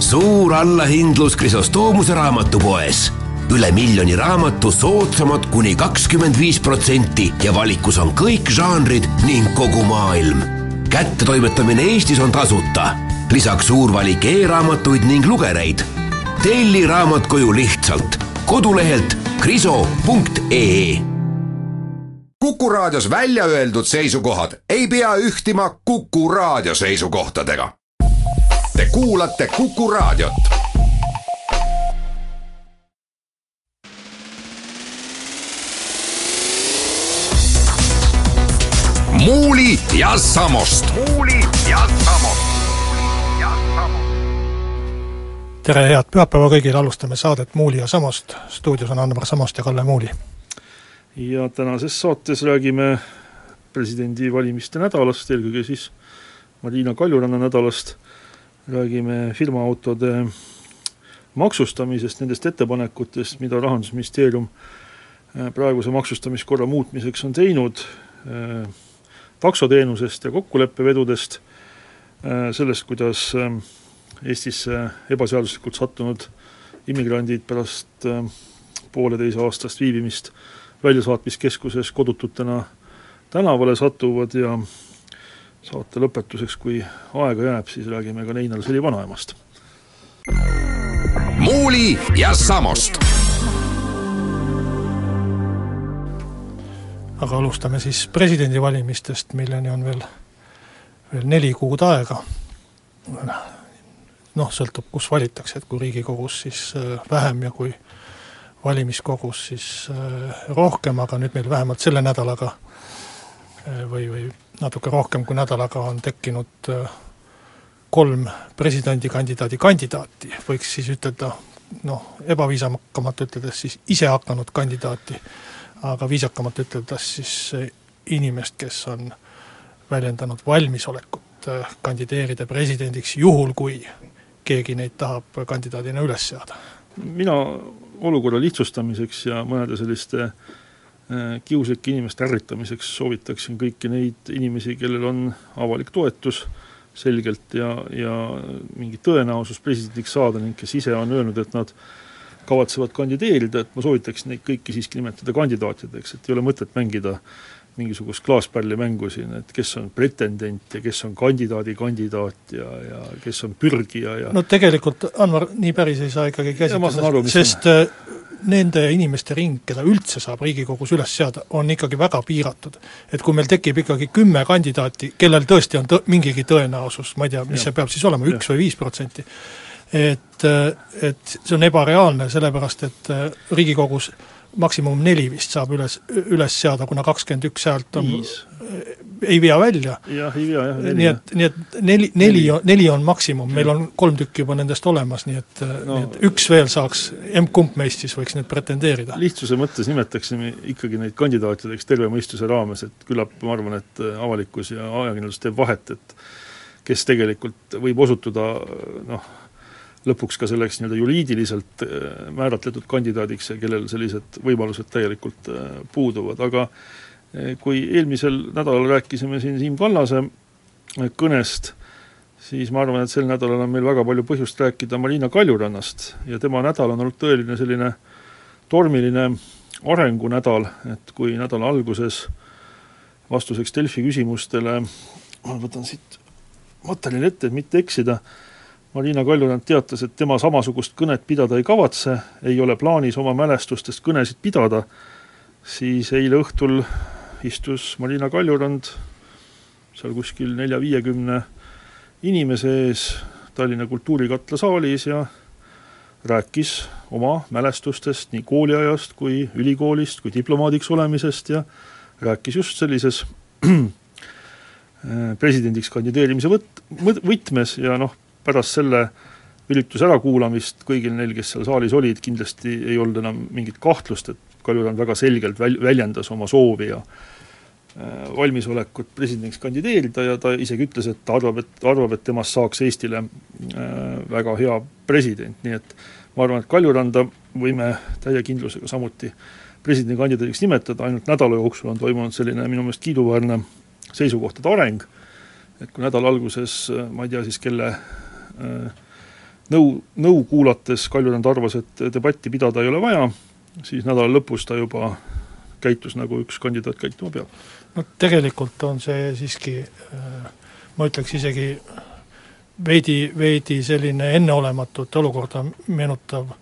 suur allahindlus Krisostoomuse raamatupoes. üle miljoni raamatu soodsamad kuni kakskümmend viis protsenti ja valikus on kõik žanrid ning kogu maailm. kättetoimetamine Eestis on tasuta. lisaks suur valik e-raamatuid ning lugereid. telli raamat koju lihtsalt kodulehelt kriso.ee Kuku Raadios välja öeldud seisukohad ei pea ühtima Kuku Raadio seisukohtadega. Te kuulate Kuku Raadiot. muuli ja Samost. muuli ja Samost. tere, head pühapäeva kõigile, alustame saadet Muuli ja Samost. stuudios on Anvar Samost ja Kalle Muuli ja tänases saates räägime presidendivalimiste nädalast, eelkõige siis Marina Kaljuranna nädalast, räägime firmaautode maksustamisest, nendest ettepanekutest, mida Rahandusministeerium äh, praeguse maksustamiskorra muutmiseks on teinud, äh, taksoteenusest ja kokkuleppevedudest, äh, sellest, kuidas Eestisse ebaseaduslikult sattunud immigrandid pärast pooleteise aastast viibimist väljasaatmiskeskuses kodututena tänavale satuvad ja saate lõpetuseks, kui aega jääb, siis räägime ka Neinal-Seli vanaemast. muuli ja Samost. aga alustame siis presidendivalimistest, milleni on veel, veel neli kuud aega. noh, sõltub, kus valitakse, et kui Riigikogus, siis äh, vähem ja kui valimiskogus siis äh, rohkem, aga nüüd meil vähemalt selle nädalaga äh, või, või natuke rohkem kui nädalaga on tekkinud äh, kolm presidendikandidaadi kandidaati, võiks siis ütelda noh, ebaviisakamalt üteldes siis ise hakanud kandidaati, aga viisakamalt üteldes siis inimest, kes on väljendanud valmisolekut kandideerida presidendiks, juhul kui keegi neid tahab kandidaadina üles seada. mina olukorra lihtsustamiseks ja mõnede selliste äh, kiuslike inimeste ärritamiseks soovitaksin kõiki neid inimesi, kellel on avalik toetus selgelt ja, ja mingi tõenäosus presidendiks saada ning kes ise on öelnud, et nad kavatsevad kandideerida, et ma soovitaksin neid kõiki siiski nimetada kandidaatideks, et ei ole mõtet mängida mingisugust klaaspallimängu siin, et kes on pretendent ja kes on kandidaadi kandidaat ja, ja kes on pürgija ja no tegelikult, Anvar, nii päris ei saa ikkagi käsitleda, sest on. Äh, nende inimeste ring, keda üldse saab Riigikogus üles seada, on ikkagi väga piiratud. et kui meil tekib ikkagi kümme kandidaati, kellel tõesti on tõ-, mingigi tõenäosus, ma ei tea, mis ja. see peab siis olema, üks või viis protsenti, et, äh, et see on ebareaalne, sellepärast et äh, Riigikogus maksimum neli vist saab üles, üles seada, kuna kakskümmend üks häält on, ei vea välja. jah, ei vea jah, nii et, nii et neli, neli, neli. on maksimum, meil on kolm tükki juba nendest olemas, nii et no,, nii et üks veel saaks, emb-kumb meist siis võiks nüüd pretendeerida. lihtsuse mõttes nimetaksime ikkagi neid kandidaatideks terve mõistuse raames, et küllap ma arvan, et avalikkus ja ajakirjandus teeb vahet, et kes tegelikult võib osutuda noh, lõpuks ka selleks nii-öelda juriidiliselt äh, määratletud kandidaadiks ja kellel sellised võimalused täielikult äh, puuduvad, aga äh, kui eelmisel nädalal rääkisime siin Siim Kallase kõnest, siis ma arvan, et sel nädalal on meil väga palju põhjust rääkida Marina Kaljurannast ja tema nädal on olnud tõeline selline tormiline arengunädal, et kui nädala alguses vastuseks Delfi küsimustele, ma võtan siit materjali ette, et mitte eksida, Marina Kaljurand teatas, et tema samasugust kõnet pidada ei kavatse, ei ole plaanis oma mälestustest kõnesid pidada, siis eile õhtul istus Marina Kaljurand seal kuskil nelja-viiekümne inimese ees Tallinna Kultuurikatla saalis ja rääkis oma mälestustest nii kooliajast kui ülikoolist kui diplomaadiks olemisest ja rääkis just sellises presidendiks kandideerimise võt-, võtmes ja noh, pärast selle ürituse ärakuulamist kõigil neil, kes seal saalis olid, kindlasti ei olnud enam mingit kahtlust, et Kaljurand väga selgelt väl-, väljendas oma soovi ja äh, valmisolekut presidendiks kandideerida ja ta isegi ütles, et ta arvab, et, arvab, et temast saaks Eestile äh, väga hea president, nii et ma arvan, et Kaljuranda võime täie kindlusega samuti presidendikandidaadiks nimetada, ainult nädala jooksul on toimunud selline minu meelest kiiduväärne seisukohtade areng, et kui nädala alguses, ma ei tea siis, kelle Äh, nõu, nõu kuulates Kaljurand arvas, et debatti pidada ei ole vaja, siis nädala lõpus ta juba käitus, nagu üks kandidaat käituma peab. no tegelikult on see siiski ma ütleks isegi veidi, veidi selline enneolematut olukorda meenutav,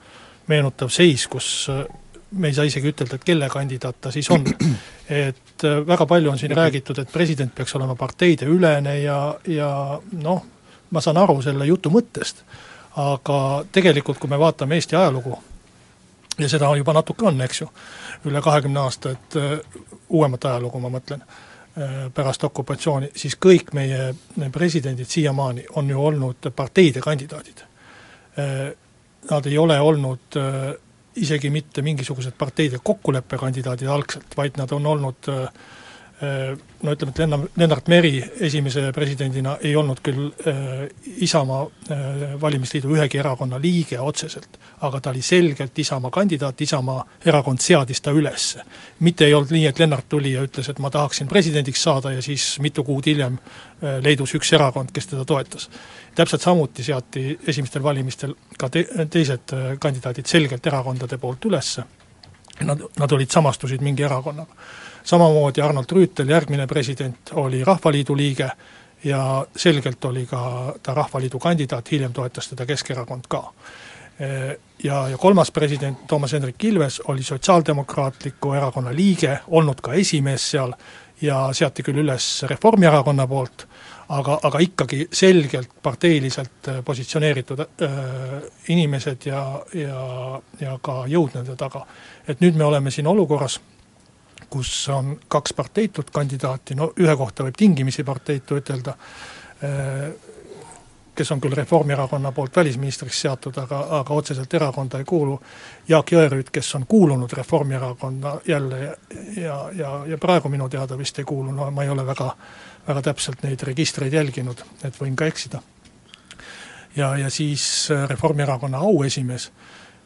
meenutav seis, kus me ei saa isegi ütelda, et kelle kandidaat ta siis on. et väga palju on siin räägitud, et president peaks olema parteide ülene ja, ja noh, ma saan aru selle jutu mõttest, aga tegelikult, kui me vaatame Eesti ajalugu, ja seda juba natuke on, eks ju, üle kahekümne aasta, et uuemat ajalugu ma mõtlen, pärast okupatsiooni, siis kõik meie presidendid siiamaani on ju olnud parteide kandidaadid. Nad ei ole olnud isegi mitte mingisugused parteide kokkuleppekandidaadid algselt, vaid nad on olnud äh, no ütleme, et Lennar, Lennart Meri esimese presidendina ei olnud küll äh, Isamaa äh, valimisliidu ühegi erakonna liige otseselt, aga ta oli selgelt Isamaa kandidaat, Isamaa erakond seadis ta üles. mitte ei olnud nii, et Lennart tuli ja ütles, et ma tahaksin presidendiks saada ja siis mitu kuud hiljem äh, leidus üks erakond, kes teda toetas. täpselt samuti seati esimestel valimistel ka te-, teised äh, kandidaadid selgelt erakondade poolt üles, nad, nad olid, samastusid mingi erakonnaga samamoodi Arnold Rüütel, järgmine president, oli Rahvaliidu liige ja selgelt oli ka ta Rahvaliidu kandidaat, hiljem toetas teda Keskerakond ka. Ja, ja kolmas president, Toomas Hendrik Ilves, oli Sotsiaaldemokraatliku Erakonna liige, olnud ka esimees seal ja seati küll üles Reformierakonna poolt, aga, aga ikkagi selgelt parteiliselt positsioneeritud äh, inimesed ja, ja, ja ka jõud nende taga. et nüüd me oleme siin olukorras, kus on kaks parteitut kandidaati, no ühe kohta võib tingimisi parteitu ütelda, eh, kes on küll Reformierakonna poolt välisministriks seatud, aga, aga otseselt erakonda ei kuulu, Jaak Jõerüüt, kes on kuulunud Reformierakonda jälle ja, ja, ja, ja praegu minu teada vist ei kuulu, no ma ei ole väga, väga täpselt neid registreid jälginud, et võin ka eksida. ja, ja siis Reformierakonna auesimees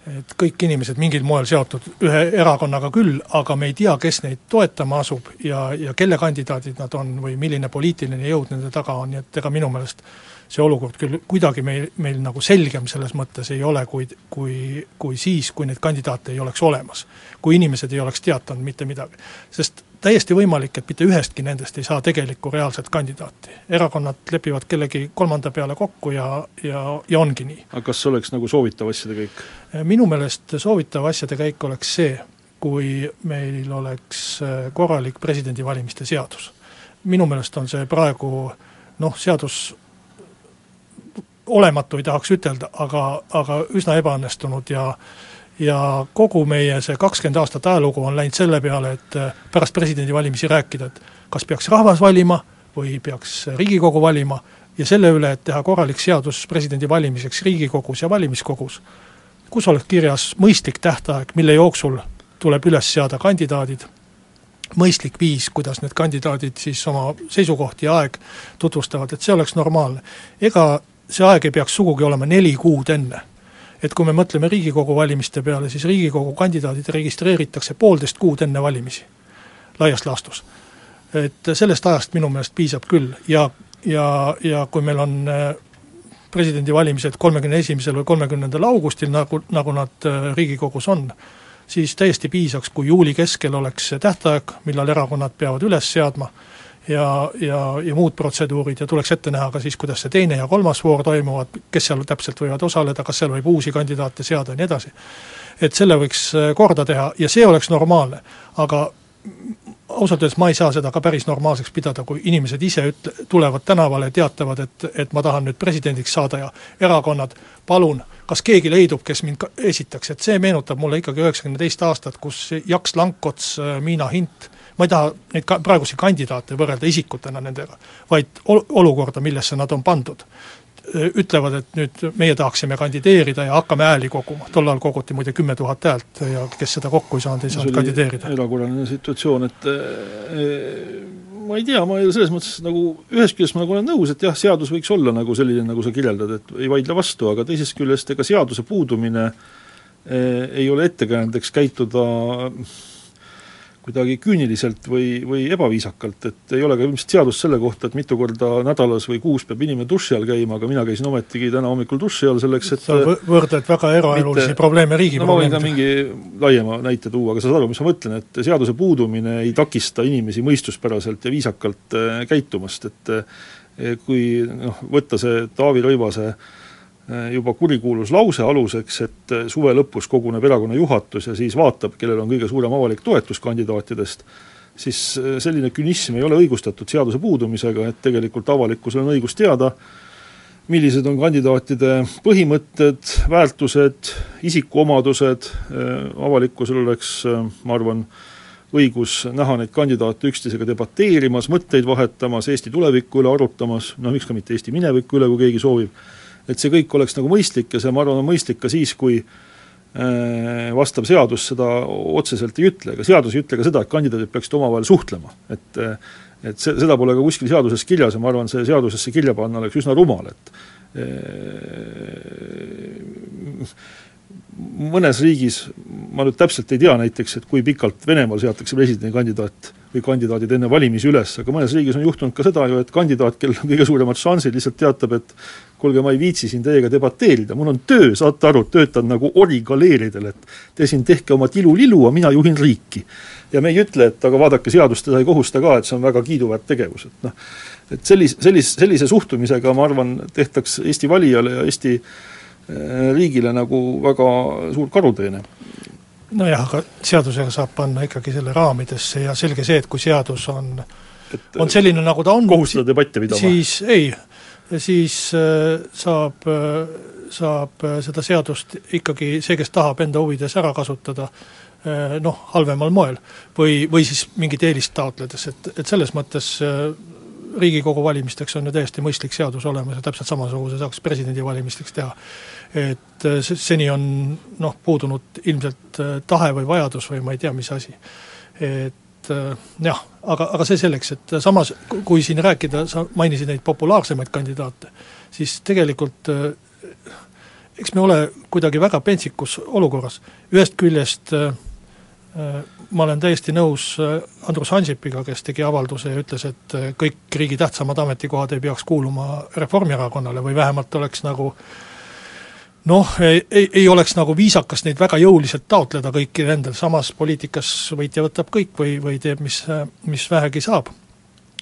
et kõik inimesed mingil moel seotud ühe erakonnaga küll, aga me ei tea, kes neid toetama asub ja, ja kelle kandidaadid nad on või milline poliitiline jõud nende taga on, nii et ega minu meelest see olukord küll kuidagi meil, meil nagu selgem selles mõttes ei ole, kui, kui, kui siis, kui neid kandidaate ei oleks olemas. kui inimesed ei oleks teatanud mitte midagi. sest täiesti võimalik, et mitte ühestki nendest ei saa tegelikku reaalset kandidaati. erakonnad lepivad kellegi kolmanda peale kokku ja, ja, ja ongi nii. aga kas see oleks nagu soovitav asjade käik? minu meelest soovitav asjade käik oleks see, kui meil oleks äh, korralik presidendivalimiste seadus. minu meelest on see praegu noh, seadus olematu ei tahaks ütelda, aga, aga üsna ebaõnnestunud ja ja kogu meie see kakskümmend aastat ajalugu on läinud selle peale, et äh, pärast presidendivalimisi rääkida, et kas peaks rahvas valima või peaks Riigikogu valima, ja selle üle, et teha korralik seadus presidendi valimiseks Riigikogus ja valimiskogus, kus oleks kirjas mõistlik tähtaeg, mille jooksul tuleb üles seada kandidaadid, mõistlik viis, kuidas need kandidaadid siis oma seisukohti ja aeg tutvustavad, et see oleks normaalne. ega see aeg ei peaks sugugi olema neli kuud enne et kui me mõtleme Riigikogu valimiste peale, siis Riigikogu kandidaadid registreeritakse poolteist kuud enne valimisi, laias laastus. et sellest ajast minu meelest piisab küll ja, ja, ja kui meil on äh, presidendivalimised kolmekümne esimesel või kolmekümnendal augustil, nagu, nagu nad äh, Riigikogus on, siis täiesti piisaks, kui juuli keskel oleks see tähtaeg, millal erakonnad peavad üles seadma ja, ja, ja muud protseduurid ja tuleks ette näha ka siis, kuidas see teine ja kolmas voor toimuvad, kes seal täpselt võivad osaleda, kas seal võib uusi kandidaate seada ja nii edasi. et selle võiks äh, korda teha ja see oleks normaalne, aga ausalt öeldes ma ei saa seda ka päris normaalseks pidada, kui inimesed ise ütle, tulevad tänavale ja teatavad, et, et ma tahan nüüd presidendiks saada ja erakonnad, palun, kas keegi leidub, kes mind esitaks, et see meenutab mulle ikkagi üheksakümne teist aastat, kus Jaks Lankots, äh, Miina Hint ma ei taha neid ka praegusi kandidaate võrrelda isikutena nendega, vaid ol-, olukorda, millesse nad on pandud. Ütlevad, et nüüd meie tahaksime kandideerida ja hakkame hääli koguma, tol ajal koguti muide kümme tuhat häält ja kes seda kokku ei saanud, ei saanud kandideerida. erakorraline situatsioon, et äh, ma ei tea, ma selles mõttes nagu ühest küljest ma nagu olen nõus, et jah, seadus võiks olla nagu selline, nagu sa kirjeldad, et ei vaidle vastu, aga teisest küljest ega seaduse puudumine eh, ei ole ettekäändeks käituda kuidagi küüniliselt või, või ebaviisakalt, et ei ole ka ilmselt seadust selle kohta, et mitu korda nädalas või kuus peab inimene duši all käima, aga mina käisin ometigi täna hommikul duši all selleks, et sa võrdled väga eraelulisi probleeme riigi no ma võin ka mingi laiema näite tuua, aga sa saad aru, mis ma mõtlen, et seaduse puudumine ei takista inimesi mõistuspäraselt ja viisakalt äh, käitumast, et äh, kui noh, võtta see Taavi Rõivase juba kurikuulus lause aluseks, et äh, suve lõpus koguneb erakonna juhatus ja siis vaatab, kellel on kõige suurem avalik toetus kandidaatidest, siis äh, selline künism ei ole õigustatud seaduse puudumisega, et tegelikult avalikkusel on õigus teada, millised on kandidaatide põhimõtted, väärtused, isikuomadused, avalikkusel oleks, ma arvan, õigus näha neid kandidaate üksteisega debateerimas, mõtteid vahetamas, Eesti tuleviku üle arutamas, no miks ka mitte Eesti mineviku üle, kui keegi soovib et see kõik oleks nagu mõistlik ja see, ma arvan, on mõistlik ka siis, kui äh, vastav seadus seda otseselt ei ütle, ega seadus ei ütle ka seda, et kandidaadid peaksid omavahel suhtlema, et äh, et see, seda pole ka kuskil seaduses kirjas ja ma arvan, see seadusesse kirja panna oleks üsna rumal, et äh, mõnes riigis, ma nüüd täpselt ei tea näiteks, et kui pikalt Venemaal seatakse presidendikandidaat või kandidaadid enne valimisi üles, aga mõnes riigis on juhtunud ka seda ju, et kandidaat, kellel on kõige suuremad šansid, lihtsalt teatab, et kuulge, ma ei viitsi siin teiega debateerida, mul on töö, saate aru, töötan nagu ori galeeridel, et te siin tehke oma tilulilu, aga mina juhin riiki. ja me ei ütle, et aga vaadake, seadus teda ei kohusta ka, et see on väga kiiduväärt tegevus, et noh, et sellis-, sellis-, sellise suhtumisega ma arvan, tehtaks Eesti valijale ja Eesti eh, riigile nagu väga suur karuteene nojah, aga seadusega saab panna ikkagi selle raamidesse ja selge see, et kui seadus on, on selline, nagu ta on, kohustada debatte pidama? siis ei, siis äh, saab, äh, saab äh, seda seadust ikkagi see, kes tahab enda huvides ära kasutada, noh, halvemal moel. või, või siis mingit eelist taotledes, et, et selles mõttes Riigikogu valimisteks on ju täiesti mõistlik seadus olemas ja täpselt samasuguse saaks presidendivalimisteks teha. et seni on noh, puudunud ilmselt tahe või vajadus või ma ei tea, mis asi. et et äh, jah, aga, aga see selleks, et samas kui siin rääkida, sa mainisid neid populaarsemaid kandidaate, siis tegelikult äh, eks me ole kuidagi väga pentsikus olukorras, ühest küljest äh, ma olen täiesti nõus Andrus Ansipiga, kes tegi avalduse ja ütles, et kõik riigi tähtsamad ametikohad ei peaks kuuluma Reformierakonnale või vähemalt oleks nagu äh, noh, ei, ei, oleks nagu viisakas neid väga jõuliselt taotleda kõikidel endal, samas poliitikas võitja võtab kõik või, või teeb, mis, mis vähegi saab.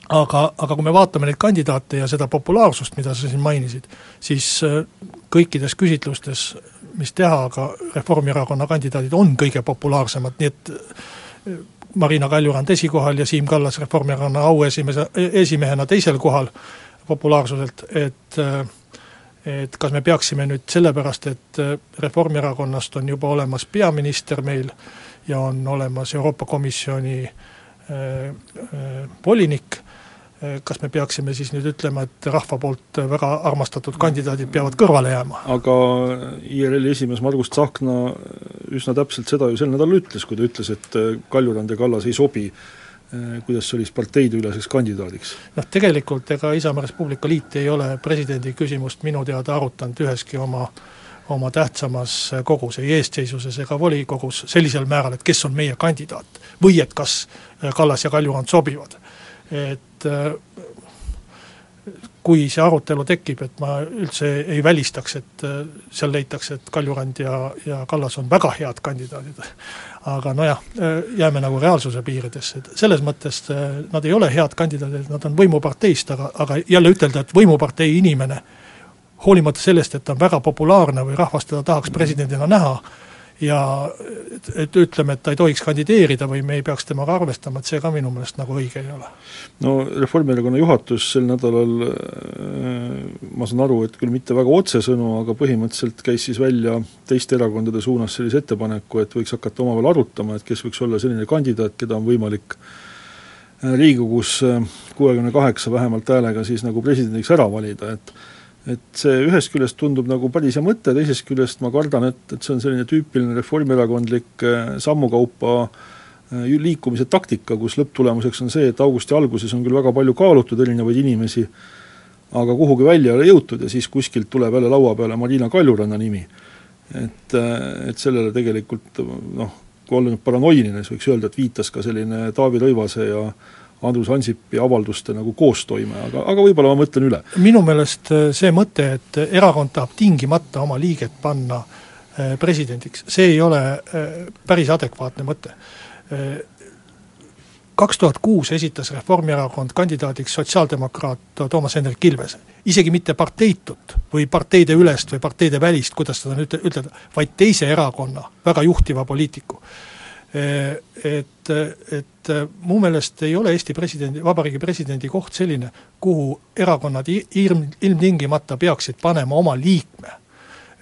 aga, aga kui me vaatame neid kandidaate ja seda populaarsust, mida sa siin mainisid, siis äh, kõikides küsitlustes, mis teha, aga Reformierakonna kandidaadid on kõige populaarsemad, nii et äh, Marina Kaljurand esikohal ja Siim Kallas Reformierakonna auesimese, esimehena teisel kohal populaarsuselt, et äh, et kas me peaksime nüüd sellepärast, et äh, Reformierakonnast on juba olemas peaminister meil ja on olemas Euroopa Komisjoni äh, äh, volinik äh,, kas me peaksime siis nüüd ütlema, et rahva poolt väga armastatud kandidaadid peavad kõrvale jääma? aga IRL-i esimees Margus Tsahkna üsna täpselt seda ju sel nädalal ütles, kui ta ütles, et Kaljurand ja Kallas ei sobi äh, Äh, kuidas see oli, parteideüleseks kandidaadiks? noh, tegelikult ega Isamaa Res Publica Liit ei ole presidendi küsimust minu teada arutanud üheski oma oma tähtsamas kogus, ei eestseisuses ega volikogus sellisel määral, et kes on meie kandidaat. või et kas Kallas ja Kaljurand sobivad. et äh, kui see arutelu tekib, et ma üldse ei välistaks, et äh, seal leitakse, et Kaljurand ja, ja Kallas on väga head kandidaadid. aga nojah, äh, jääme nagu reaalsuse piiridesse, et selles mõttes äh, nad ei ole head kandidaadid, nad on võimuparteist, aga, aga jälle ütelda, et võimupartei inimene hoolimata sellest, et ta on väga populaarne või rahvas teda tahaks presidendina näha, ja et, et ütleme, et ta ei tohiks kandideerida või me ei peaks temaga arvestama, et see ka minu meelest nagu õige ei ole. no Reformierakonna juhatus sel nädalal äh, ma saan aru, et küll mitte väga otsesõnu, aga põhimõtteliselt käis siis välja teiste erakondade suunas sellise ettepaneku, et võiks hakata omavahel arutama, et kes võiks olla selline kandidaat, keda on võimalik äh, Riigikogus äh, kuuekümne kaheksa vähemalt häälega siis nagu presidendiks ära valida, et et see ühest küljest tundub nagu päris hea mõte, teisest küljest ma kardan, et, et see on selline tüüpiline reformierakondlik äh, sammukaupa äh, liikumise taktika, kus lõpptulemuseks on see, et augusti alguses on küll väga palju kaalutud erinevaid inimesi, aga kuhugi välja ei ole jõutud ja siis kuskilt tuleb jälle laua peale Marina Kaljuranna nimi. et, äh, et sellele tegelikult noh, kui olla nüüd paranoiline, siis võiks öelda, et viitas ka selline Taavi Rõivase ja Andrus Ansipi avalduste nagu koostoime, aga, aga võib-olla ma mõtlen üle. minu meelest äh, see mõte, et erakond tahab tingimata oma liiget panna äh, presidendiks, see ei ole äh, päris adekvaatne mõte. Kaks tuhat kuus esitas Reformierakond kandidaadiks sotsiaaldemokraat Toomas Hendrik Ilvese. isegi mitte parteitut või parteide ülest või parteide välist, kuidas seda nüüd ütelda, vaid teise erakonna väga juhtiva poliitiku et, et mu meelest ei ole Eesti presidendi, vabariigi presidendi koht selline, kuhu erakonnad ilm, ilmtingimata peaksid panema oma liikme.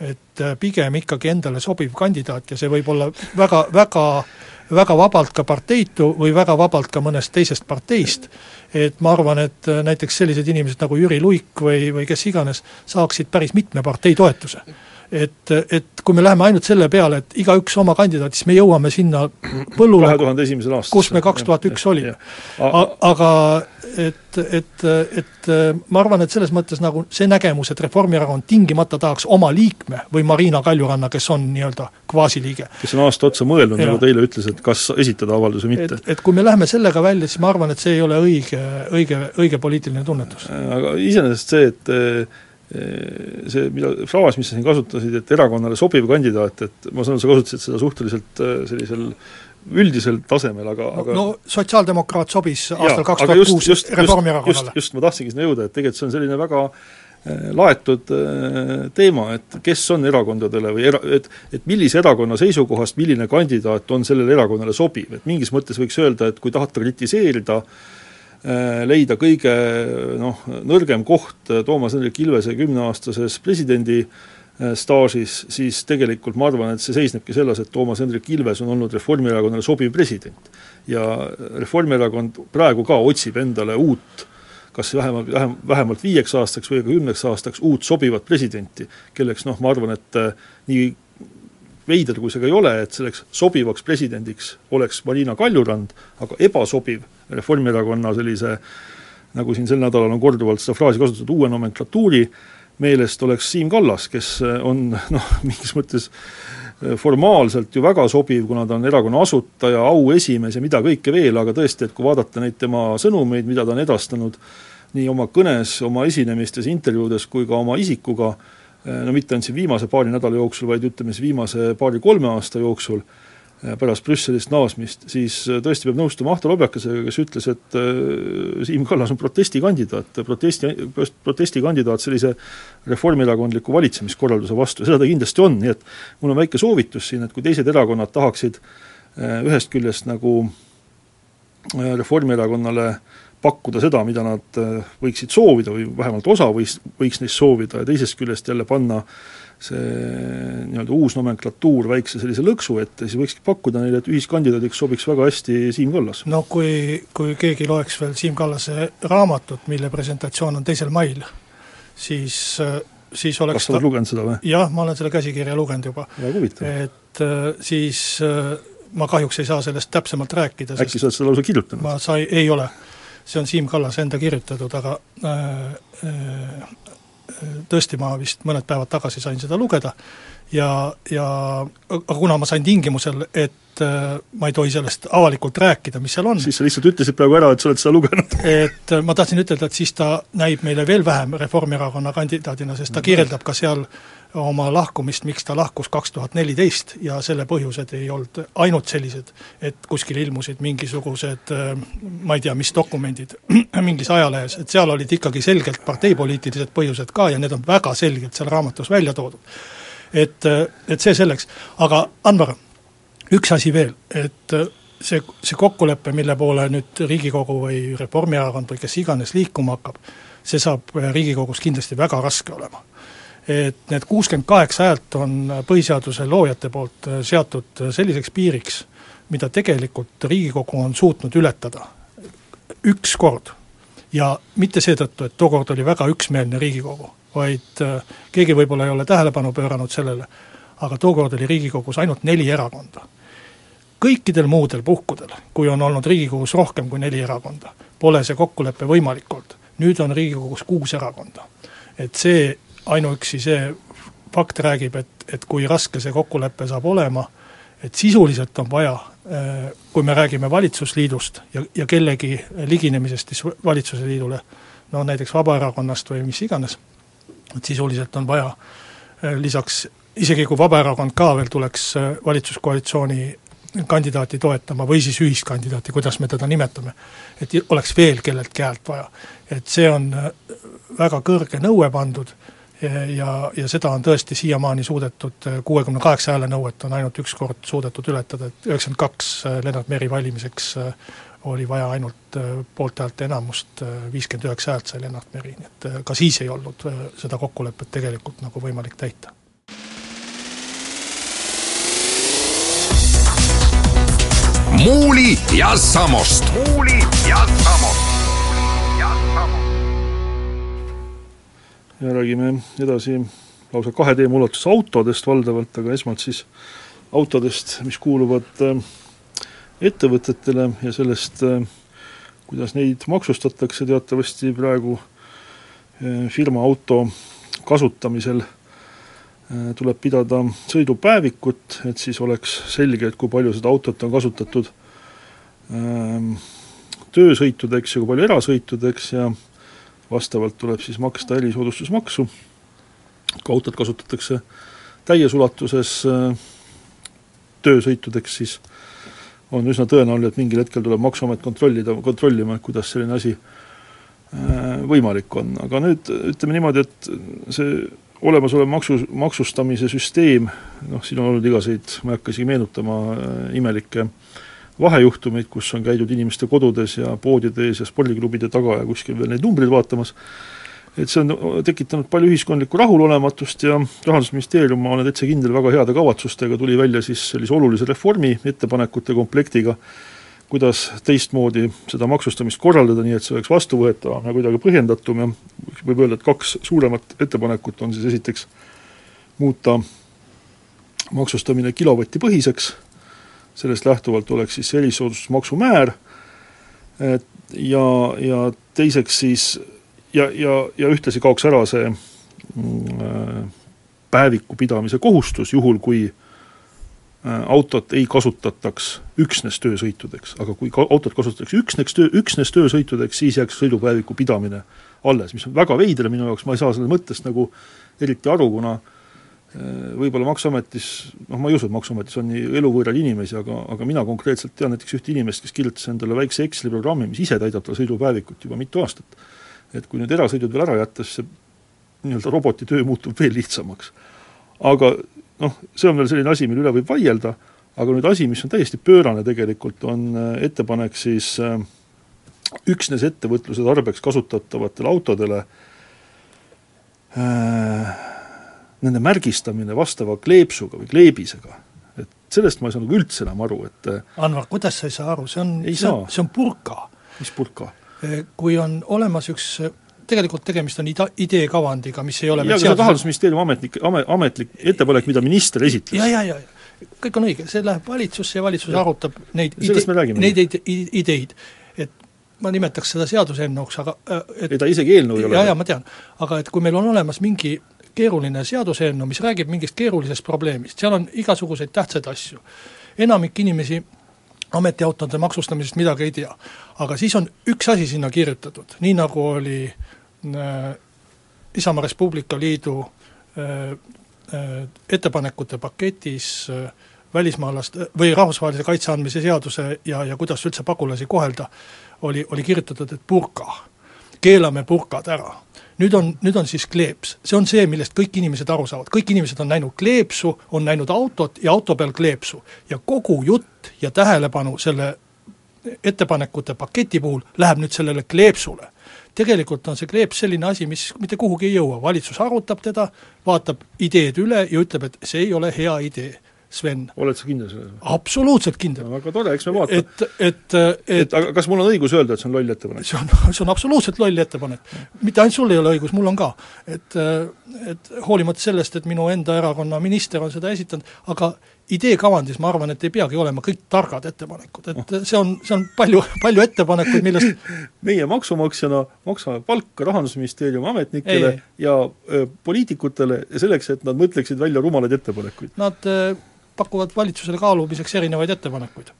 et pigem ikkagi endale sobiv kandidaat ja see võib olla väga, väga väga vabalt ka parteitu või väga vabalt ka mõnest teisest parteist. et ma arvan, et näiteks sellised inimesed nagu Jüri Luik või, või kes iganes, saaksid päris mitme partei toetuse et, et kui me läheme ainult selle peale, et igaüks oma kandidaat, siis me jõuame sinna põllule, kus me kaks tuhat üks olime. aga et, et, et ma arvan, et selles mõttes nagu see nägemus, et Reformierakond tingimata tahaks oma liikme või Marina Kaljuranna, kes on nii-öelda kvaasiliige. kes on aasta otsa mõelnud, nagu ta eile ütles, et kas esitada avaldus või mitte. et, et kui me läheme sellega välja, siis ma arvan, et see ei ole õige, õige, õige poliitiline tunnetus. aga iseenesest see, et see, mida, fraas, mis sa siin kasutasid, et erakonnale sobiv kandidaat, et ma saan aru, sa kasutasid seda suhteliselt äh, sellisel üldisel tasemel, aga, aga no sotsiaaldemokraat sobis aastal kaks tuhat kuus Reformierakonnale. just, just, ma tahtsingi sinna jõuda, et tegelikult see on selline väga äh, laetud äh, teema, et kes on erakondadele või era-, et et millise erakonna seisukohast milline kandidaat on sellele erakonnale sobiv, et mingis mõttes võiks öelda, et kui tahate kritiseerida Äh, leida kõige noh, nõrgem koht äh, Toomas Hendrik Ilvese kümneaastases presidendi äh, staažis, siis tegelikult ma arvan, et see seisnebki selles, et Toomas Hendrik Ilves on olnud Reformierakonnale sobiv president. ja Reformierakond praegu ka otsib endale uut kas vähemalt, vähem, vähemalt viieks aastaks või ka kümneks aastaks uut sobivat presidenti, kelleks noh, ma arvan, et nii veider kui see ka ei ole, et selleks sobivaks presidendiks oleks Marina Kaljurand, aga ebasobiv Reformierakonna sellise nagu siin sel nädalal on korduvalt seda fraasi kasutatud, uue nomenklatuuri meelest oleks Siim Kallas, kes on noh, mingis mõttes formaalselt ju väga sobiv, kuna ta on erakonna asutaja, auesimees ja mida kõike veel, aga tõesti, et kui vaadata neid tema sõnumeid, mida ta on edastanud nii oma kõnes, oma esinemistes, intervjuudes kui ka oma isikuga, no mitte ainult siin viimase paari nädala jooksul, vaid ütleme siis viimase paari-kolme aasta jooksul, äh, pärast Brüsselist naasmist, siis äh, tõesti peab nõustuma Ahto Lobjakasega, kes ütles, et äh, Siim Kallas on protestikandidaat, protesti, protestikandidaat sellise reformierakondliku valitsemiskorralduse vastu, seda ta kindlasti on, nii et mul on väike soovitus siin, et kui teised erakonnad tahaksid ühest küljest nagu Reformierakonnale äh, pakkuda seda, mida nad äh, võiksid soovida või vähemalt osa võis, võiks neist soovida ja teisest küljest jälle panna see nii-öelda uus nomenklatuur väikse sellise lõksu ette, siis võikski pakkuda neile, et ühiskandidaadiks sobiks väga hästi Siim Kallas. no kui, kui keegi loeks veel Siim Kallase raamatut, mille presentatsioon on teisel mail, siis siis oleks kas sa oled lugenud seda või? jah, ma olen selle käsikirja lugenud juba. väga huvitav. et äh, siis äh, ma kahjuks ei saa sellest täpsemalt rääkida, äkki sa oled seda lausa kirjutanud? ma sai, ei ole see on Siim Kallase enda kirjutatud, aga äh, äh, tõesti, ma vist mõned päevad tagasi sain seda lugeda ja, ja aga kuna ma sain tingimusel, et äh, ma ei tohi sellest avalikult rääkida, mis seal on siis sa lihtsalt ütlesid praegu ära, et sa oled seda lugenud et ma tahtsin ütelda, et siis ta näib meile veel vähem Reformierakonna kandidaadina, sest ta kirjeldab ka seal oma lahkumist, miks ta lahkus kaks tuhat neliteist ja selle põhjused ei olnud ainult sellised, et kuskil ilmusid mingisugused äh, ma ei tea, mis dokumendid mingis ajalehes, et seal olid ikkagi selgelt parteipoliitilised põhjused ka ja need on väga selgelt seal raamatus välja toodud. Et, äh, et see selleks, aga Anvar, üks asi veel, et äh, see, see kokkulepe, mille poole nüüd Riigikogu või Reformierakond või kes iganes liikuma hakkab, see saab Riigikogus kindlasti väga raske olema. Et need kuuskümmend kaheksa häält on põhiseaduse loojate poolt seatud selliseks piiriks, mida tegelikult Riigikogu on suutnud ületada üks kord. ja mitte seetõttu, et tookord oli väga üksmeelne Riigikogu, vaid äh, keegi võib-olla ei ole tähelepanu pööranud sellele, aga tookord oli Riigikogus ainult neli erakonda. kõikidel muudel puhkudel, kui on olnud Riigikogus rohkem kui neli erakonda, pole see kokkulepe võimalik olnud. nüüd on Riigikogus kuus erakonda. et see ainuüksi see fakt räägib, et, et kui raske see kokkulepe saab olema, et sisuliselt on vaja, kui me räägime valitsusliidust ja, ja kellegi liginemisest siis valitsuse liidule, no näiteks Vabaerakonnast või mis iganes, et sisuliselt on vaja lisaks, isegi kui Vabaerakond ka veel tuleks valitsuskoalitsiooni kandidaati toetama või siis ühiskandidaati, kuidas me teda nimetame, et oleks veel kelleltki häält vaja. et see on väga kõrge nõue pandud ja, ja seda on tõesti siiamaani suudetud, kuuekümne kaheksa hääle nõuet on ainult üks kord suudetud ületada, et üheksakümmend kaks Lennart Meri valimiseks oli vaja ainult poolthäälte enamust, viiskümmend üheksa häält sai Lennart Meri, nii et ka siis ei olnud seda kokkulepet tegelikult nagu võimalik täita Muuli ja Samost. muuli ja Samost. ja räägime edasi lausa kahe teema ulatuses autodest valdavalt, aga esmalt siis autodest, mis kuuluvad äh, ettevõtetele ja sellest, äh, kuidas neid maksustatakse, teatavasti praegu äh, firma auto kasutamisel Äh, tuleb pidada sõidupäevikut, et siis oleks selge, et kui palju seda autot on kasutatud ähm, töösõitudeks ja kui palju erasõitudeks ja vastavalt tuleb siis maksta erisoodustusmaksu, kui autot kasutatakse täies ulatuses töösõitudeks, siis on üsna tõenäoline, et mingil hetkel tuleb Maksuamet kontrollida, kontrollima, et kuidas selline asi äh, võimalik on, aga nüüd ütleme niimoodi, et see olemasolev maksu, maksustamise süsteem, noh siin on olnud igasuguseid, ma ei hakka isegi meenutama, äh, imelikke vahejuhtumeid, kus on käidud inimeste kodudes ja poodide ees ja spordiklubide taga ja kuskil veel neid numbreid vaatamas, et see on tekitanud palju ühiskondlikku rahulolematust ja Rahandusministeerium, ma olen täitsa kindel, väga heade kavatsustega tuli välja siis sellise olulise reformi ettepanekute komplektiga, kuidas teistmoodi seda maksustamist korraldada, nii et see oleks vastuvõetavam ja kuidagi põhjendatum ja võib öelda, et kaks suuremat ettepanekut on siis esiteks muuta maksustamine kilovatipõhiseks, sellest lähtuvalt oleks siis erisoodustusmaksu määr ja, ja teiseks siis ja, ja, ja ühtlasi kaoks ära see mm, äh, päeviku pidamise kohustus, juhul kui äh, autot ei kasutataks üksnes töösõitudeks, aga kui ka autot kasutatakse üksnes töö, üksnes töösõitudeks, siis jääks sõidupäeviku pidamine alles, mis on väga veider minu jaoks, ma ei saa selle mõttest nagu eriti aru, kuna äh, võib-olla Maksuametis, noh ma ei usu, et Maksuametis on nii eluvõõraid inimesi, aga, aga mina konkreetselt tean näiteks ühte inimest, kes kirjutas endale väikse Exceli programmi, mis ise täidab tal sõidupäevikut juba mitu aastat. Et kui nüüd erasõidud veel ära jätta, siis see nii-öelda roboti töö muutub veel lihtsamaks. aga noh, see on veel selline asi, mille üle võib vaielda, aga nüüd asi, mis on täiesti pöörane tegelikult, on äh, ettepanek siis äh, üksnes ettevõtluse tarbeks kasutatavatele autodele äh, nende märgistamine vastava kleepsuga või kleebisega. et sellest ma ei saa nagu üldse enam aru, et Anvar, kuidas sa ei saa aru, see on, see on, see on purka. mis purka? Kui on olemas üks tegelikult tegemist on ida-, ideekavandiga, mis ei ole aga see on Rahandusministeeriumi ametnik, ame-, ametlik ettepanek, mida minister esitles. ja, ja, ja, kõik on õige, see läheb valitsusse ja valitsus ja. arutab neid ide-, neid ideid. et ma nimetaks seda seaduseelnõuks, aga äh, et ei ta isegi eelnõu ei ole. jaa, jaa, ma tean. aga et kui meil on olemas mingi keeruline seaduseelnõu, mis räägib mingist keerulisest probleemist, seal on igasuguseid tähtsaid asju. enamik inimesi ametiautode maksustamisest midagi ei tea. aga siis on üks asi sinna kirjutatud, nii nagu oli äh, Isamaa Res Publica Liidu äh, äh, ettepanekute paketis äh, välismaalaste või rahvusvahelise kaitse andmise seaduse ja, ja kuidas üldse pagulasi kohelda, oli, oli kirjutatud, et purka, keelame purkad ära nüüd on, nüüd on siis kleeps, see on see, millest kõik inimesed aru saavad, kõik inimesed on näinud kleepsu, on näinud autot ja auto peal kleepsu. ja kogu jutt ja tähelepanu selle ettepanekute paketi puhul läheb nüüd sellele kleepsule. tegelikult on see kleeps selline asi, mis mitte kuhugi ei jõua, valitsus arutab teda, vaatab ideed üle ja ütleb, et see ei ole hea idee Sven. oled sa kindel selles? absoluutselt kindel no,. väga tore, eks me vaatame. et, et, et, et aga kas mul on õigus öelda, et see on loll ettepanek? see on, see on absoluutselt loll ettepanek. mitte ainult sul ei ole õigus, mul on ka. et, et hoolimata sellest, et minu enda erakonna minister on seda esitanud, aga ideekavandis ma arvan, et ei peagi olema kõik targad ettepanekud, et oh. see on, see on palju, palju ettepanekuid, millest meie maksumaksjana maksame palka Rahandusministeeriumi ametnikele ei. ja öö, poliitikutele selleks, et nad mõtleksid välja rumalaid ettepanekuid. Nad öö, pakuvad valitsusele kaalumiseks erinevaid ettepanekuid.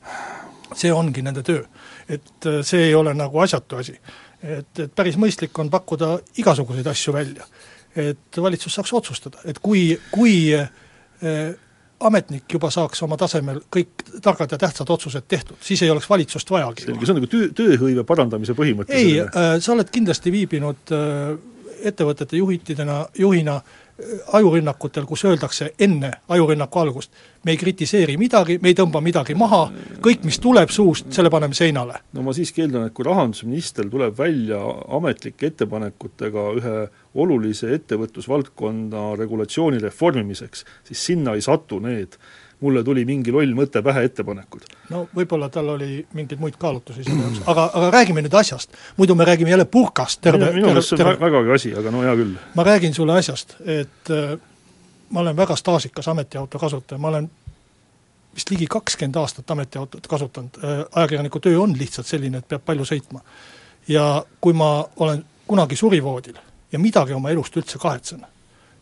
see ongi nende töö. et äh, see ei ole nagu asjatu asi. et, et päris mõistlik on pakkuda igasuguseid asju välja. et valitsus saaks otsustada, et kui, kui äh, ametnik juba saaks oma tasemel kõik targad ja tähtsad otsused tehtud, siis ei oleks valitsust vajagi. selge, see on nagu töö, tööhõive parandamise põhimõte? ei, äh, sa oled kindlasti viibinud ettevõtete juhitidena, juhina äh, ajurünnakutel, kus öeldakse enne ajurünnaku algust, me ei kritiseeri midagi, me ei tõmba midagi maha, kõik, mis tuleb suust, selle paneme seinale. no ma siiski eeldan, et kui rahandusminister tuleb välja ametlike ettepanekutega ühe olulise ettevõtlusvaldkonna regulatsiooni reformimiseks, siis sinna ei satu need mulle tuli mingi loll mõte pähe ettepanekud. no võib-olla tal oli mingeid muid kaalutlusi selle jaoks, aga, aga räägime nüüd asjast. muidu me räägime jälle purkast terve minu meelest see on vägagi asi, aga no hea küll. ma räägin sulle asjast, et äh, ma olen väga staažikas ametiauto kasutaja, ma olen vist ligi kakskümmend aastat ametiautot kasutanud, äh, ajakirjaniku töö on lihtsalt selline, et peab palju sõitma. ja kui ma olen kunagi surivoodil ja midagi oma elust üldse kahetsen,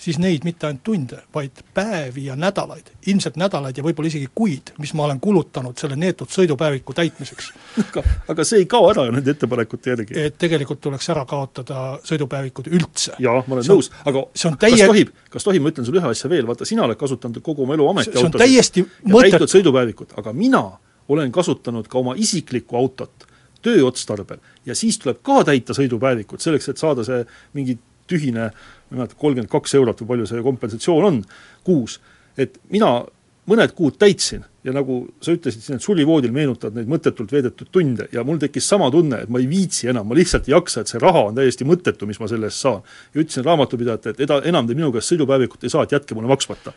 siis neid mitte ainult tunde, vaid päevi ja nädalaid, ilmselt nädalaid ja võib-olla isegi kuid, mis ma olen kulutanud selle neetud sõidupäeviku täitmiseks. aga, aga see ei kao ära ju nende ettepanekute järgi? et tegelikult tuleks ära kaotada sõidupäevikud üldse. jaa, ma olen see nõus, aga täie... kas tohib, kas tohib, ma ütlen sulle ühe asja veel, vaata sina oled kasutanud kogu oma elu ametiautosid täiesti mõtet... täitud sõidupäevikut, aga mina olen kasutanud ka oma isiklikku autot tööotstarbel ja siis tuleb ka täita sõidupäevikut, selleks et saada see mingi tühine ma ei mäleta, kolmkümmend kaks eurot või palju see kompensatsioon on kuus, et mina mõned kuud täitsin ja nagu sa ütlesid siin, et sulivoodil meenutad neid mõttetult veedetud tunde ja mul tekkis sama tunne, et ma ei viitsi enam, ma lihtsalt ei jaksa, et see raha on täiesti mõttetu, mis ma selle eest saan. ja ütlesin raamatupidajatele, et eda-, enam te minu käest sõidupäevikut ei saa, et jätke mulle maksmata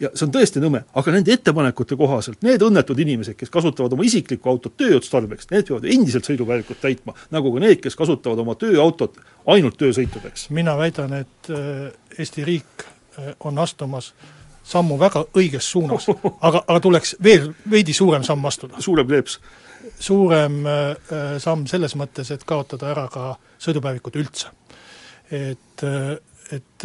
ja see on tõesti nõme, aga nende ettepanekute kohaselt need õnnetud inimesed, kes kasutavad oma isiklikku autot tööotstarbeks, need peavad endiselt sõidupäevikut täitma, nagu ka need, kes kasutavad oma tööautot ainult töösõitudeks. mina väidan, et äh, Eesti riik äh, on astumas sammu väga õiges suunas, aga, aga tuleks veel veidi suurem samm astuda. suurem kleeps? suurem äh, samm selles mõttes, et kaotada ära ka sõidupäevikud üldse. et, et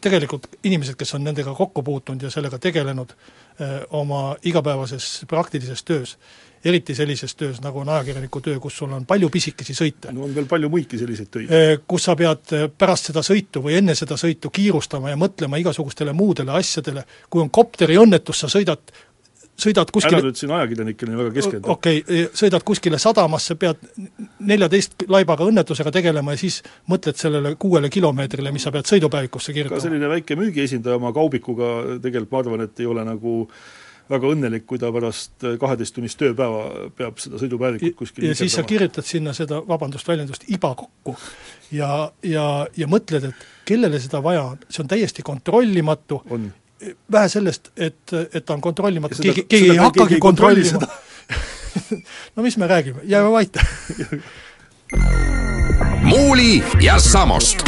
tegelikult inimesed, kes on nendega kokku puutunud ja sellega tegelenud eh, oma igapäevases praktilises töös, eriti sellises töös, nagu on ajakirjaniku töö, kus sul on palju pisikesi sõite. no on veel palju muidki selliseid töid. Eh, kus sa pead eh, pärast seda sõitu või enne seda sõitu kiirustama ja mõtlema igasugustele muudele asjadele, kui on kopteriõnnetus, sa sõidad sõidad kuskile ära nüüd siin ajakirjanikele väga keskendu. okei okay,, sõidad kuskile sadamasse, pead neljateist laibaga õnnetusega tegelema ja siis mõtled sellele kuuele kilomeetrile, mis sa pead sõidupäevikusse kirjutama. ka selline väike müügiesindaja oma kaubikuga tegelikult ma arvan, et ei ole nagu väga õnnelik, kui ta pärast kaheteisttunnist tööpäeva peab seda sõidupäevikut kuskil ja siis sa kirjutad sinna seda, vabandust väljendust, iba kokku. Ja, ja, ja mõtled, et kellele seda vaja on, see on täiesti kontrollimatu. On vähe sellest, et, et ta on kontrollimatu, keegi, keegi ei hakkagi kontrollima. no mis me räägime, jääme vait muuli ja Samost.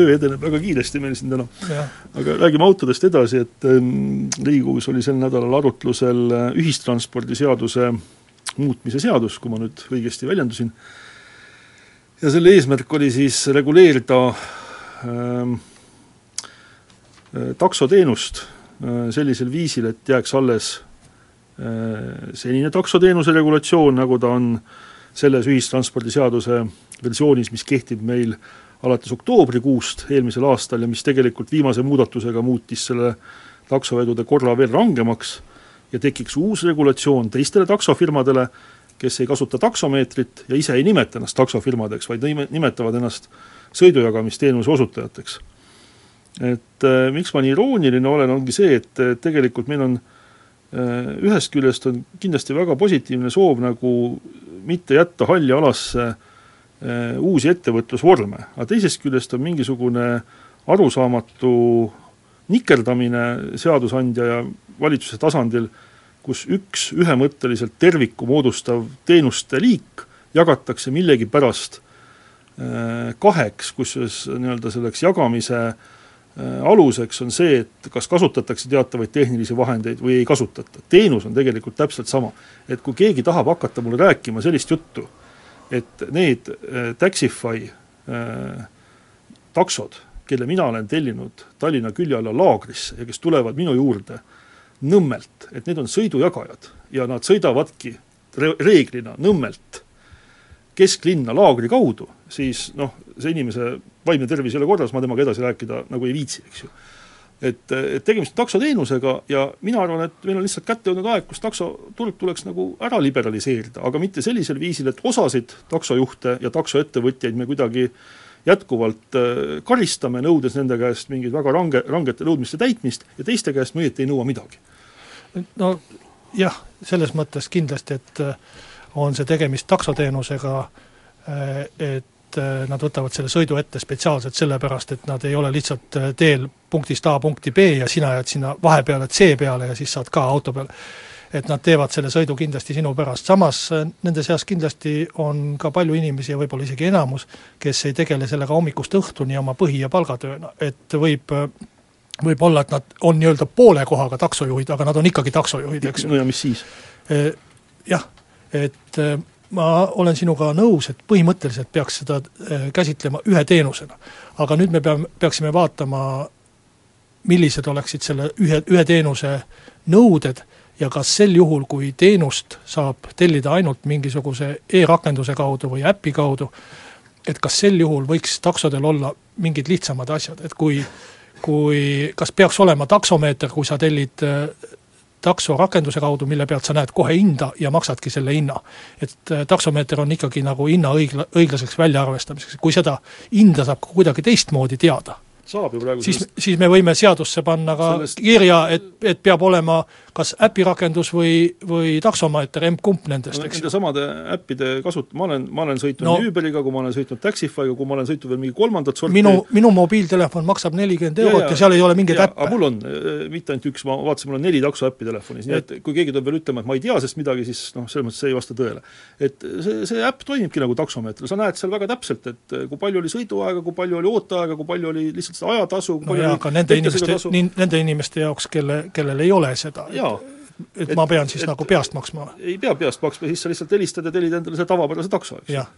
töö edeneb väga kiiresti meil siin täna. aga räägime autodest edasi, et ähm, Riigikogus oli sel nädalal arutlusel äh, ühistranspordiseaduse muutmise seadus, kui ma nüüd õigesti väljendusin, ja selle eesmärk oli siis reguleerida taksoteenust äh, sellisel viisil, et jääks alles äh, senine taksoteenuse regulatsioon, nagu ta on selles ühistranspordiseaduse versioonis, mis kehtib meil alates oktoobrikuust eelmisel aastal ja mis tegelikult viimase muudatusega muutis selle taksovedude korra veel rangemaks ja tekiks uus regulatsioon teistele taksofirmadele, kes ei kasuta taksomeetrit ja ise ei nimeta ennast taksofirmadeks, vaid nimetavad ennast sõidujagamisteenuse osutajateks. et äh, miks ma nii irooniline olen, ongi see, et tegelikult meil on äh, ühest küljest on kindlasti väga positiivne soov nagu mitte jätta halli alasse äh, uusi ettevõtlusvorme, aga teisest küljest on mingisugune arusaamatu nikerdamine seadusandja ja valitsuse tasandil, kus üks ühemõtteliselt terviku moodustav teenuste liik jagatakse millegipärast Äh, kaheks, kusjuures nii-öelda selleks jagamise äh, aluseks on see, et kas kasutatakse teatavaid tehnilisi vahendeid või ei kasutata. teenus on tegelikult täpselt sama. et kui keegi tahab hakata mulle rääkima sellist juttu, et need äh, Taxify äh, taksod, kelle mina olen tellinud Tallinna külje alla laagrisse ja kes tulevad minu juurde Nõmmelt, et need on sõidujagajad ja nad sõidavadki re-, reeglina Nõmmelt kesklinna laagri kaudu, siis noh, see inimese vaimne tervis ei ole korras, ma temaga edasi rääkida nagu ei viitsi, eks ju. et, et tegemist on taksoteenusega ja mina arvan, et meil on lihtsalt kätte jõudnud aeg, kus taksoturg tuleks nagu ära liberaliseerida, aga mitte sellisel viisil, et osasid taksojuhte ja taksoettevõtjaid me kuidagi jätkuvalt äh, karistame, nõudes nende käest mingeid väga range, rangete nõudmiste täitmist ja teiste käest me õieti ei nõua midagi. no jah, selles mõttes kindlasti, et äh, on see tegemist taksoteenusega, äh, et äh, nad võtavad selle sõidu ette spetsiaalselt sellepärast, et nad ei ole lihtsalt äh, teel punktist A punkti B ja sina jääd sinna vahepeale C peale ja siis saad ka auto peale. et nad teevad selle sõidu kindlasti sinu pärast, samas nende seas kindlasti on ka palju inimesi ja võib-olla isegi enamus, kes ei tegele sellega hommikust õhtuni oma põhi- ja palgatööna, et võib võib olla, et nad on nii-öelda poole kohaga taksojuhid, aga nad on ikkagi taksojuhid, eks ju. no ja mis siis? Jah, et äh, ma olen sinuga nõus, et põhimõtteliselt peaks seda äh, käsitlema ühe teenusena. aga nüüd me peame, peaksime vaatama, millised oleksid selle ühe, ühe teenuse nõuded ja kas sel juhul, kui teenust saab tellida ainult mingisuguse e-rakenduse kaudu või äpi kaudu, et kas sel juhul võiks taksodel olla mingid lihtsamad asjad, et kui kui, kas peaks olema taksomeeter, kui sa tellid äh, takso rakenduse kaudu, mille pealt sa näed kohe hinda ja maksadki selle hinna. et äh, taksomeeter on ikkagi nagu hinna õigla-, õiglaseks väljaarvestamiseks, kui seda hinda saab kuidagi teistmoodi teada saab ju praegu siis siis me võime seadusse panna ka sellest... kirja, et, et peab olema kas äpirakendus või, või taksomeeter, emb-kumb nendest, eks. Nende samade äppide kasut-, ma olen, ma olen sõitnud no, Uberiga, kui ma olen sõitnud Taxify'ga, kui ma olen sõitnud veel mingi kolmandat sorti minu, minu mobiiltelefon maksab nelikümmend eurot ja, ja seal ei ole mingeid äppe. mul on, äh, mitte ainult üks, ma vaatasin, mul on neli taksoäppi telefonis, nii et kui keegi tuleb veel ütlema, et ma ei tea sellest midagi, siis noh, selles mõttes see ei vasta tõele. et see, see äpp toimibki nagu taksomeeter, sa näed seal väga täpselt, et kui palju oli sõiduaega, kui palju oli ooteaega, kui palju oli lihtsalt ajatasu, no jaa, aga nende inimeste, nende inimeste jaoks, kelle, kellel ei ole seda, et et, et ma pean siis et, nagu peast maksma? ei pea peast maksma, siis sa lihtsalt helistad ja tellid endale selle tavapärase takso, eks. jah,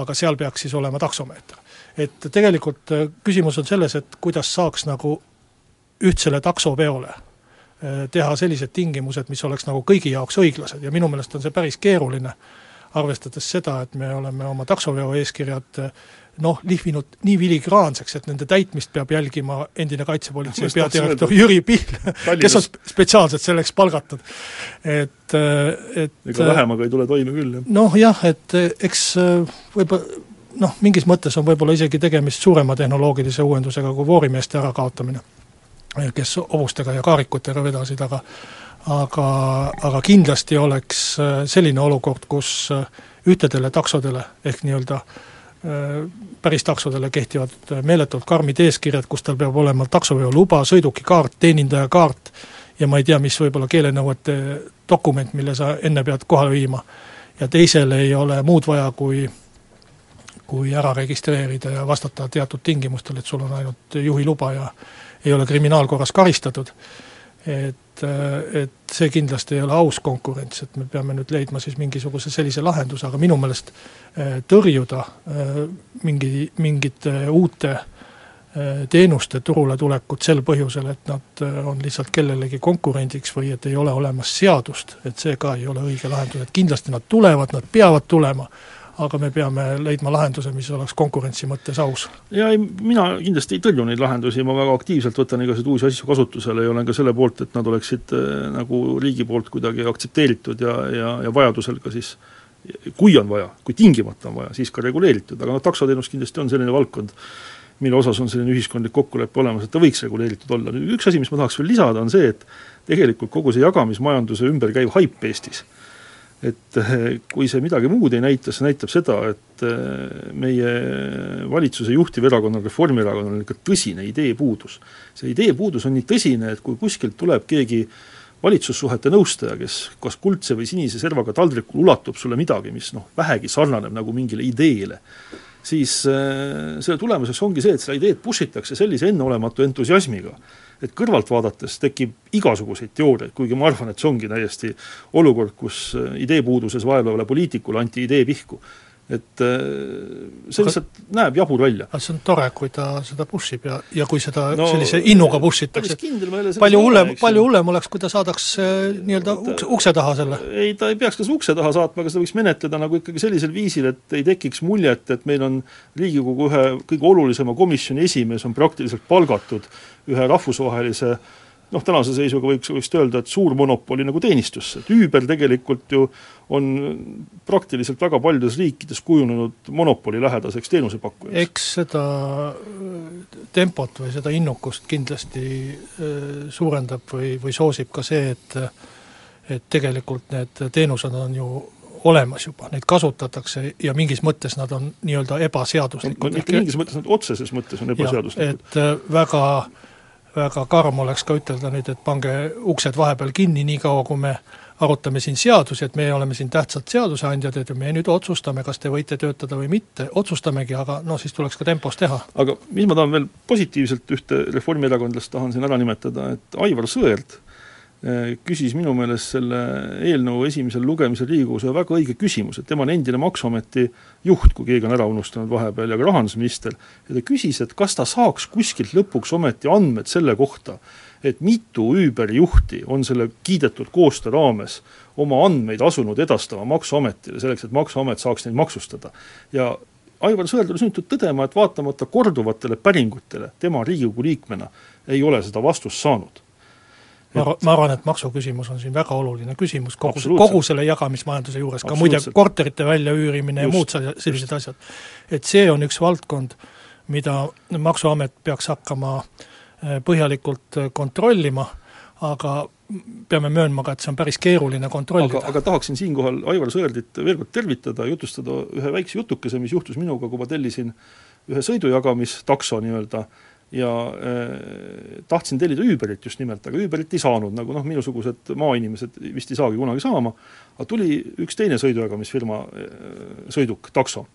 aga seal peaks siis olema taksomeeter. et tegelikult äh, küsimus on selles, et kuidas saaks nagu ühtsele taksoveole äh, teha sellised tingimused, mis oleks nagu kõigi jaoks õiglased ja minu meelest on see päris keeruline, arvestades seda, et me oleme oma taksoveo eeskirjad äh, noh, lihvinud nii filigraanseks, et nende täitmist peab jälgima endine kaitsepolitsei peadirektor Jüri Pihl, kes on spetsiaalselt selleks palgatud. et, et ega vähemaga ei tule toime küll, jah. noh jah, et eks võib-olla noh, mingis mõttes on võib-olla isegi tegemist suurema tehnoloogilise uuendusega kui voorimeeste ärakaotamine, kes hobustega ja kaarikutega vedasid, aga aga, aga kindlasti oleks selline olukord, kus ühtedele taksodele ehk nii-öelda äh, päris taksodele kehtivad meeletult karmid eeskirjad, kus tal peab olema taksoveoluba, sõidukikaart, teenindajakaart ja ma ei tea, mis võib-olla keelenõuete dokument, mille sa enne pead kohale viima. ja teisel ei ole muud vaja, kui kui ära registreerida ja vastata teatud tingimustel, et sul on ainult juhiluba ja ei ole kriminaalkorras karistatud et, et see kindlasti ei ole aus konkurents, et me peame nüüd leidma siis mingisuguse sellise lahenduse, aga minu meelest eh, tõrjuda eh, mingi, mingite uute teenuste turule tulekut sel põhjusel, et nad on lihtsalt kellelegi konkurendiks või et ei ole olemas seadust, et see ka ei ole õige lahendus, et kindlasti nad tulevad, nad peavad tulema, aga me peame leidma lahenduse, mis oleks konkurentsi mõttes aus. ja ei, mina kindlasti ei tõrju neid lahendusi, ma väga aktiivselt võtan igasuguseid uusi asju kasutusele ja olen ka selle poolt, et nad oleksid äh, nagu riigi poolt kuidagi aktsepteeritud ja, ja, ja vajadusel ka siis kui on vaja, kui tingimata on vaja, siis ka reguleeritud, aga noh, taksoteenus kindlasti on selline valdkond, mille osas on selline ühiskondlik kokkulepe olemas, et ta võiks reguleeritud olla. nüüd üks asi, mis ma tahaks veel lisada, on see, et tegelikult kogu see jagamismajanduse ümber käiv haip Eestis et eh, kui see midagi muud ei näita, see näitab seda, et eh, meie valitsuse juhtiv erakonnal, Reformierakonnal on ikka tõsine ideepuudus. see ideepuudus on nii tõsine, et kui kuskilt tuleb keegi valitsussuhete nõustaja, kes kas kuldse või sinise servaga taldrikul ulatub sulle midagi, mis noh, vähegi sarnaneb nagu mingile ideele, siis äh, selle tulemuseks ongi see, et seda ideed push itakse sellise enneolematu entusiasmiga, et kõrvalt vaadates tekib igasuguseid teooriaid, kuigi ma arvan, et see ongi täiesti olukord, kus äh, ideepuuduses vaevlevale poliitikule anti idee pihku. Et äh, see lihtsalt näeb jabur välja. aga see on tore, kui ta seda push ib ja, ja kui seda no, sellise innuga push itakse, palju hullem, palju hullem oleks, kui ta saadaks äh, nii-öelda ukse, ukse taha selle? ei, ta ei peaks ka ukse taha saatma, aga seda võiks menetleda nagu ikkagi sellisel viisil, et ei tekiks muljet, et meil on Riigikogu ühe kõige olulisema komisjoni esimees on praktiliselt palgatud ühe rahvusvahelise äh, noh, tänase seisuga võiks, võiks öelda, et suur monopoli nagu teenistusse, et Uber tegelikult ju on praktiliselt väga paljudes riikides kujunenud monopoli-lähedaseks teenusepakkujaks. eks seda äh, tempot või seda innukust kindlasti äh, suurendab või, või soosib ka see, et et tegelikult need teenused on ju olemas juba, neid kasutatakse ja mingis mõttes nad on nii-öelda ebaseaduslikud. mitte mingis mõttes, nad otseses mõttes on ebaseaduslikud. et äh, väga äh, väga karm oleks ka ütelda nüüd, et pange uksed vahepeal kinni, niikaua kui me arutame siin seadusi, et meie oleme siin tähtsad seadusandjad, et me nüüd otsustame, kas te võite töötada või mitte, otsustamegi, aga noh, siis tuleks ka tempos teha. aga mis ma tahan veel positiivselt ühte reformierakondlast tahan siin ära nimetada, et Aivar Sõerd küsis minu meelest selle eelnõu esimesel lugemisel Riigikogus ühe väga õige küsimuse, tema on endine Maksuameti juht, kui keegi on ära unustanud vahepeal, ja ka rahandusminister, ja ta küsis, et kas ta saaks kuskilt lõpuks ometi andmed selle kohta, et mitu Uberi juhti on selle kiidetud koostöö raames oma andmeid asunud edastama Maksuametile, selleks et Maksuamet saaks neid maksustada. ja Aivar Sõerd oli sunnitud tõdema, et vaatamata korduvatele päringutele tema Riigikogu liikmena ei ole seda vastust saanud ma arvan, ma arvan, et maksuküsimus on siin väga oluline küsimus kogu, kogu selle jagamismajanduse juures, ka muide korterite väljaüürimine ja muud sellised asjad. et see on üks valdkond, mida Maksuamet peaks hakkama äh, põhjalikult äh, kontrollima, aga peame möönma ka, et see on päris keeruline kontrollida. aga, aga tahaksin siinkohal Aivar Sõerdit veel kord tervitada, jutustada ühe väikse jutukese, mis juhtus minuga, kui ma tellisin ühe sõidujagamistakso nii-öelda äh, ja äh, tahtsin tellida Uberit just nimelt, aga Uberit ei saanud, nagu noh, minusugused maainimesed vist ei saagi kunagi saama, aga tuli üks teine sõidujagamisfirma äh, sõiduk, takso.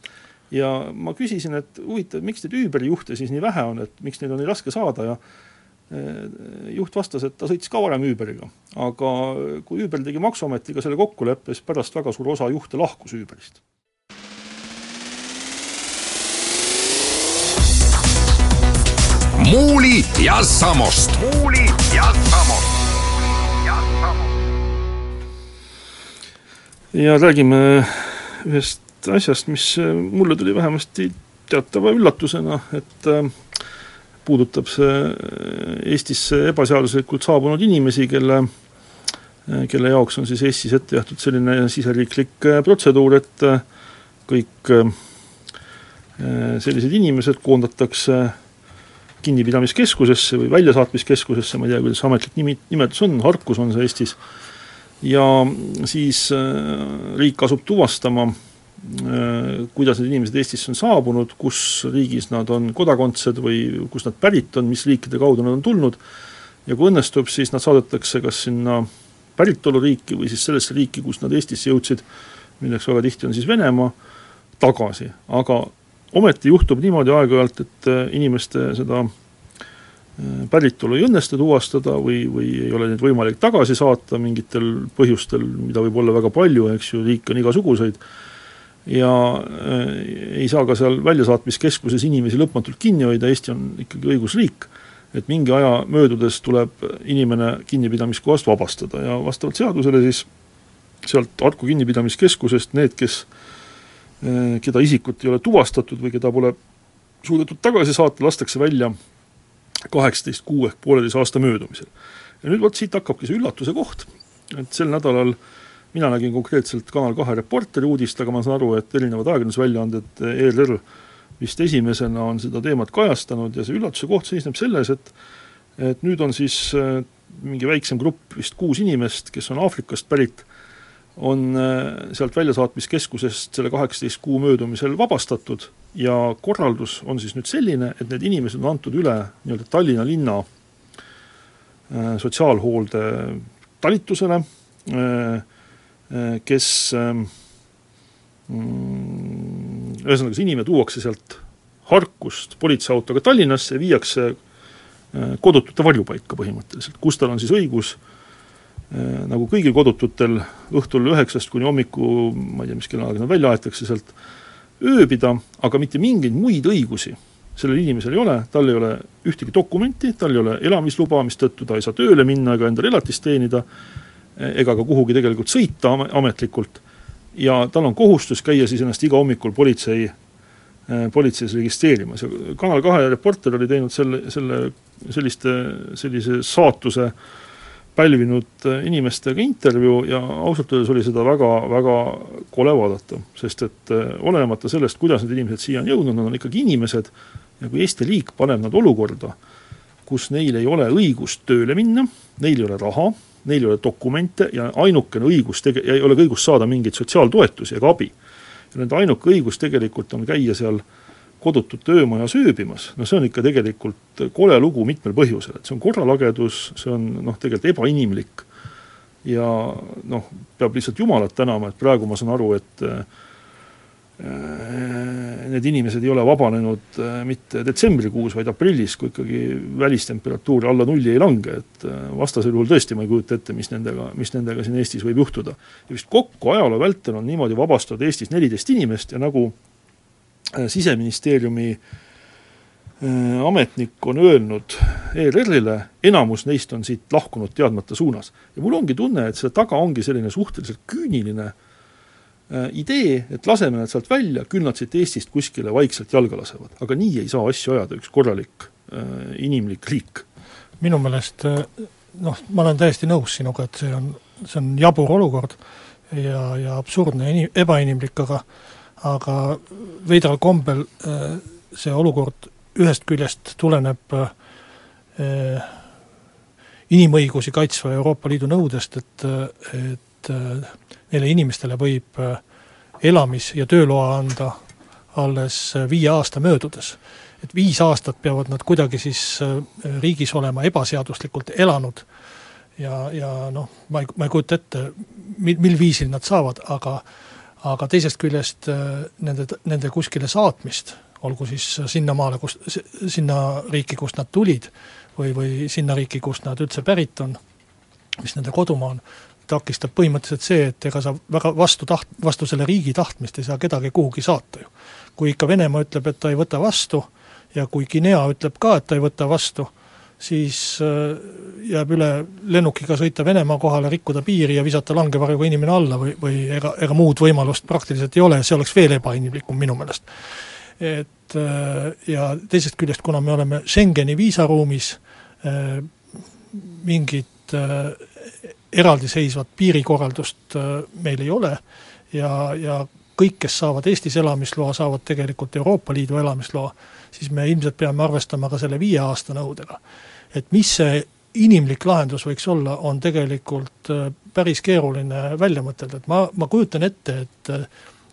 ja ma küsisin, et huvitav, miks neid Uberi juhte siis nii vähe on, et miks neid on nii raske saada ja äh, juht vastas, et ta sõitis ka varem Uberiga. aga kui Uber tegi Maksuametiga selle kokkuleppe, siis pärast väga suur osa juhte lahkus Uberist Muuli ja Samost. muuli ja Samost. ja räägime ühest asjast, mis äh, mulle tuli vähemasti teatava üllatusena, et äh, puudutab see äh, Eestisse ebaseaduslikult saabunud inimesi, kelle kelle jaoks on siis Eestis ette jäetud selline siseriiklik protseduur, et kõik sellised inimesed koondatakse kinnipidamiskeskusesse või väljasaatmiskeskusesse, ma ei tea, kuidas ametlik nimi, nimetus on, Harkus on see Eestis, ja siis äh, riik asub tuvastama, äh, kuidas need inimesed Eestisse on saabunud, kus riigis nad on kodakondsed või kust nad pärit on, mis riikide kaudu nad on tulnud, ja kui õnnestub, siis nad saadetakse kas sinna päritoluriiki või siis sellesse riiki, kust nad Eestisse jõudsid, milleks väga tihti on siis Venemaa, tagasi, aga ometi juhtub niimoodi aeg-ajalt, et äh, inimeste seda äh, päritolu ei õnnestu tuvastada või, või ei ole neid võimalik tagasi saata mingitel põhjustel, mida võib olla väga palju, eks ju, riike on igasuguseid, ja äh, ei saa ka seal väljasaatmiskeskuses inimesi lõpmatult kinni hoida, Eesti on ikkagi õigusriik, et mingi aja möödudes tuleb inimene kinnipidamiskohast vabastada ja vastavalt seadusele siis sealt Harku kinnipidamiskeskusest need, kes Äh, keda isikut ei ole tuvastatud või keda pole suudetud tagasi saata, lastakse välja kaheksateist kuu ehk pooleteise aasta möödumisel. ja nüüd vot siit hakkabki see üllatuse koht, et sel nädalal mina nägin konkreetselt Kanal kahe Reporteri uudist, aga ma saan aru, et erinevad ajakirjandusväljaanded, ERR vist esimesena on seda teemat kajastanud ja see üllatuse koht seisneb selles, et et nüüd on siis äh, mingi väiksem grupp, vist kuus inimest, kes on Aafrikast pärit, on äh, sealt väljasaatmiskeskusest selle kaheksateist kuu möödumisel vabastatud ja korraldus on siis nüüd selline, et need inimesed on antud üle nii-öelda Tallinna linna äh, sotsiaalhoolde talitusele, äh, kes mm, ühesõnaga, see inimene tuuakse sealt Harkust politseiautoga Tallinnasse ja viiakse kodutute varjupaika põhimõtteliselt, kus tal on siis õigus Äh, nagu kõigil kodututel õhtul üheksast kuni hommiku, ma ei tea, mis kellaaega nad välja aetakse sealt, ööbida, aga mitte mingeid muid õigusi sellel inimesel ei ole, tal ei ole ühtegi dokumenti, tal ei ole elamisluba, mistõttu ta ei saa tööle minna ega endale elatist teenida, ega ka kuhugi tegelikult sõita ametlikult, ja tal on kohustus käia siis ennast iga hommikul politsei, politseis registreerimas. Ja Kanal kahe reporter oli teinud selle, selle, selliste, sellise saatuse pälvinud inimestega intervjuu ja ausalt öeldes oli seda väga, väga kole vaadata, sest et olenemata sellest, kuidas need inimesed siia on jõudnud, nad on ikkagi inimesed, ja kui Eesti riik paneb nad olukorda, kus neil ei ole õigust tööle minna, neil ei ole raha, neil ei ole dokumente ja ainukene õigus tege-, ei ole ka õigust saada mingeid sotsiaaltoetusi ega abi. ja nende ainuke õigus tegelikult on käia seal kodutut öömajas ööbimas, no see on ikka tegelikult kole lugu mitmel põhjusel, et see on korralagedus, see on noh, tegelikult ebainimlik. Ja noh, peab lihtsalt Jumalat tänama, et praegu ma saan aru, et Äh, need inimesed ei ole vabanenud äh, mitte detsembrikuus, vaid aprillis, kui ikkagi välistemperatuur alla nulli ei lange, et äh, vastasel juhul tõesti ma ei kujuta ette, mis nendega, mis nendega siin Eestis võib juhtuda. ja vist kokku ajaloo vältel on niimoodi vabastatud Eestis neliteist inimest ja nagu siseministeeriumi ametnik on öelnud ERR-ile, enamus neist on siit lahkunud teadmata suunas. ja mul ongi tunne, et selle taga ongi selline suhteliselt küüniline äh, Äh, idee, et laseme nad sealt välja, küll nad siit Eestist kuskile vaikselt jalga lasevad. aga nii ei saa asju ajada üks korralik äh, inimlik riik. minu meelest äh, noh, ma olen täiesti nõus sinuga, et see on, see on jabur olukord ja, ja absurdne ebainimlik, aga aga veidral kombel äh, see olukord ühest küljest tuleneb äh, inimõigusi kaitsva Euroopa Liidu nõudest, et, et neile inimestele võib äh, elamis- ja tööloa anda alles äh, viie aasta möödudes. et viis aastat peavad nad kuidagi siis äh, riigis olema ebaseaduslikult elanud ja, ja noh, ma ei, ma ei kujuta ette, mil, mil viisil nad saavad, aga aga teisest küljest nende, nende kuskile saatmist, olgu siis sinnamaale, kus, sinna riiki, kust nad tulid, või, või sinna riiki, kust nad üldse pärit on, mis nende kodumaa on, takistab põhimõtteliselt see, et ega sa väga vastu taht-, vastu selle riigi tahtmist ei saa kedagi kuhugi saata ju. kui ikka Venemaa ütleb, et ta ei võta vastu ja kui Guinea ütleb ka, et ta ei võta vastu, siis äh, jääb üle lennukiga sõita Venemaa kohale, rikkuda piiri ja visata langevarjuga inimene alla või, või ega, ega muud võimalust praktiliselt ei ole, see oleks veel ebainimlikum minu meelest. et äh, ja teisest küljest, kuna me oleme Schengeni viisaruumis, äh, mingit eraldiseisvat piirikorraldust meil ei ole ja, ja kõik, kes saavad Eestis elamisloa, saavad tegelikult Euroopa Liidu elamisloa, siis me ilmselt peame arvestama ka selle viie aasta nõudega. et mis see inimlik lahendus võiks olla, on tegelikult äh, päris keeruline välja mõtelda, et ma, ma kujutan ette, et äh,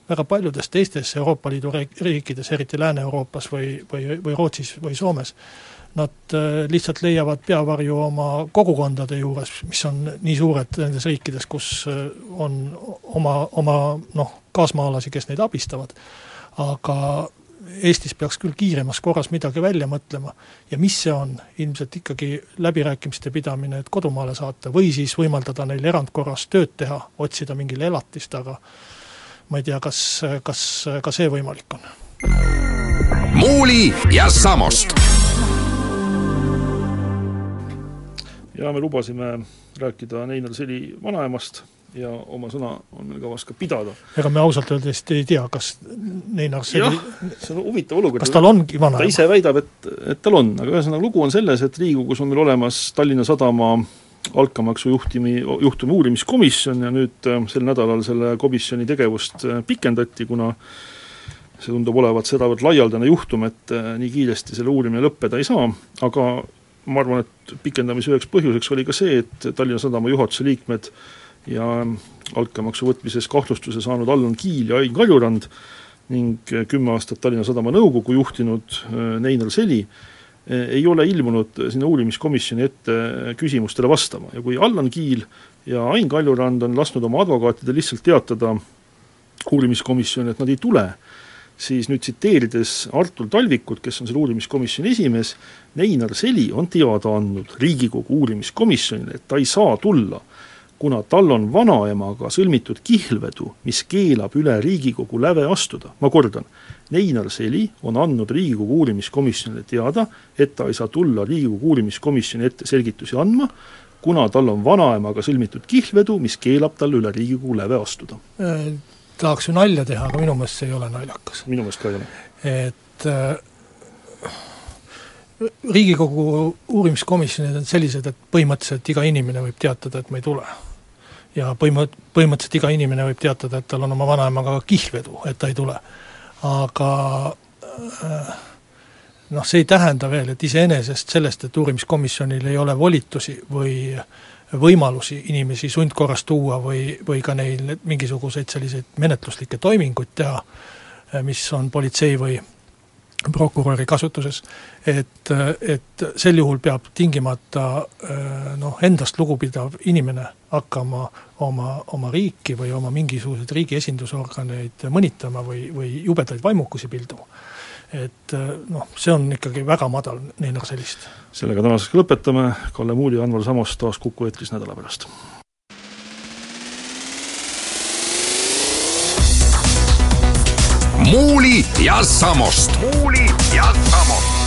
väga paljudes teistes Euroopa Liidu riikides, eriti Lääne-Euroopas või, või, või Rootsis või Soomes, nad äh, lihtsalt leiavad peavarju oma kogukondade juures, mis on nii suured nendes riikides, kus on oma, oma noh, kaasmaalasi, kes neid abistavad. aga Eestis peaks küll kiiremas korras midagi välja mõtlema. Ja mis see on, ilmselt ikkagi läbirääkimiste pidamine, et kodumaale saata või siis võimaldada neil erandkorras tööd teha, otsida mingile elatist, aga ma ei tea, kas, kas ka see võimalik on. muuli ja Samost. Ja me lubasime rääkida Neinar Seli vanaemast ja oma sõna on meil kavas ka pidada. ega me ausalt öeldes ei tea, kas Neinar Seli jah, see on huvitav olukord. kas tal ongi vanaema? ta ise väidab, et, et tal on, aga ühesõnaga lugu on selles, et Riigikogus on meil olemas Tallinna Sadama altkäemaksu juhtimi, juhtumi uurimiskomisjon ja nüüd äh, sel nädalal selle komisjoni tegevust äh, pikendati, kuna see tundub olevat sedavõrd laialdane juhtum, et äh, nii kiiresti selle uurimine lõppeda ei saa, aga ma arvan, et pikendamise üheks põhjuseks oli ka see, et Tallinna Sadama juhatuse liikmed ja altkäemaksu võtmises kahtlustuse saanud Allan Kiil ja Ain Kaljurand ning kümme aastat Tallinna Sadama nõukogu juhtinud äh, Neinar Seli äh, ei ole ilmunud sinna uurimiskomisjoni ette küsimustele vastama. Ja kui Allan Kiil ja Ain Kaljurand on lasknud oma advokaatidel lihtsalt teatada uurimiskomisjoni, et nad ei tule, siis nüüd tsiteerides Artur Talvikut, kes on selle uurimiskomisjoni esimees, Neinar Seli on teada andnud Riigikogu uurimiskomisjonile, et ta ei saa tulla, kuna tal on vanaemaga sõlmitud kihlvedu, mis keelab üle Riigikogu läve astuda, ma kordan, Neinar Seli on andnud Riigikogu uurimiskomisjonile teada, et ta ei saa tulla Riigikogu uurimiskomisjoni ette selgitusi andma, kuna tal on vanaemaga sõlmitud kihlvedu, mis keelab tal üle Riigikogu läve astuda. Äh, tahaks ju nalja teha, aga minu meelest see ei ole naljakas. minu meelest ka ei ole. et äh, Riigikogu uurimiskomisjonid on sellised, et põhimõtteliselt iga inimene võib teatada, et ma ei tule. Ja põhimõtt-, põhimõtteliselt iga inimene võib teatada, et tal on oma vanaemaga kihlvedu, et ta ei tule. aga äh, noh, see ei tähenda veel, et iseenesest sellest, et uurimiskomisjonil ei ole volitusi või võimalusi inimesi sundkorras tuua või, või ka neil mingisuguseid selliseid menetluslikke toiminguid teha, mis on politsei või prokuröri kasutuses, et, et sel juhul peab tingimata noh, endast lugupidav inimene hakkama oma, oma riiki või oma mingisuguseid riigi esindusorganeid mõnitama või, või jubedaid vaimukusi pilduma et noh, see on ikkagi väga madal Neinar Sellist. sellega tänaseks lõpetame, Kalle Muuli Anvar Samost taas Kuku eetris nädala pärast. Muuli ja Samost. muuli ja Samost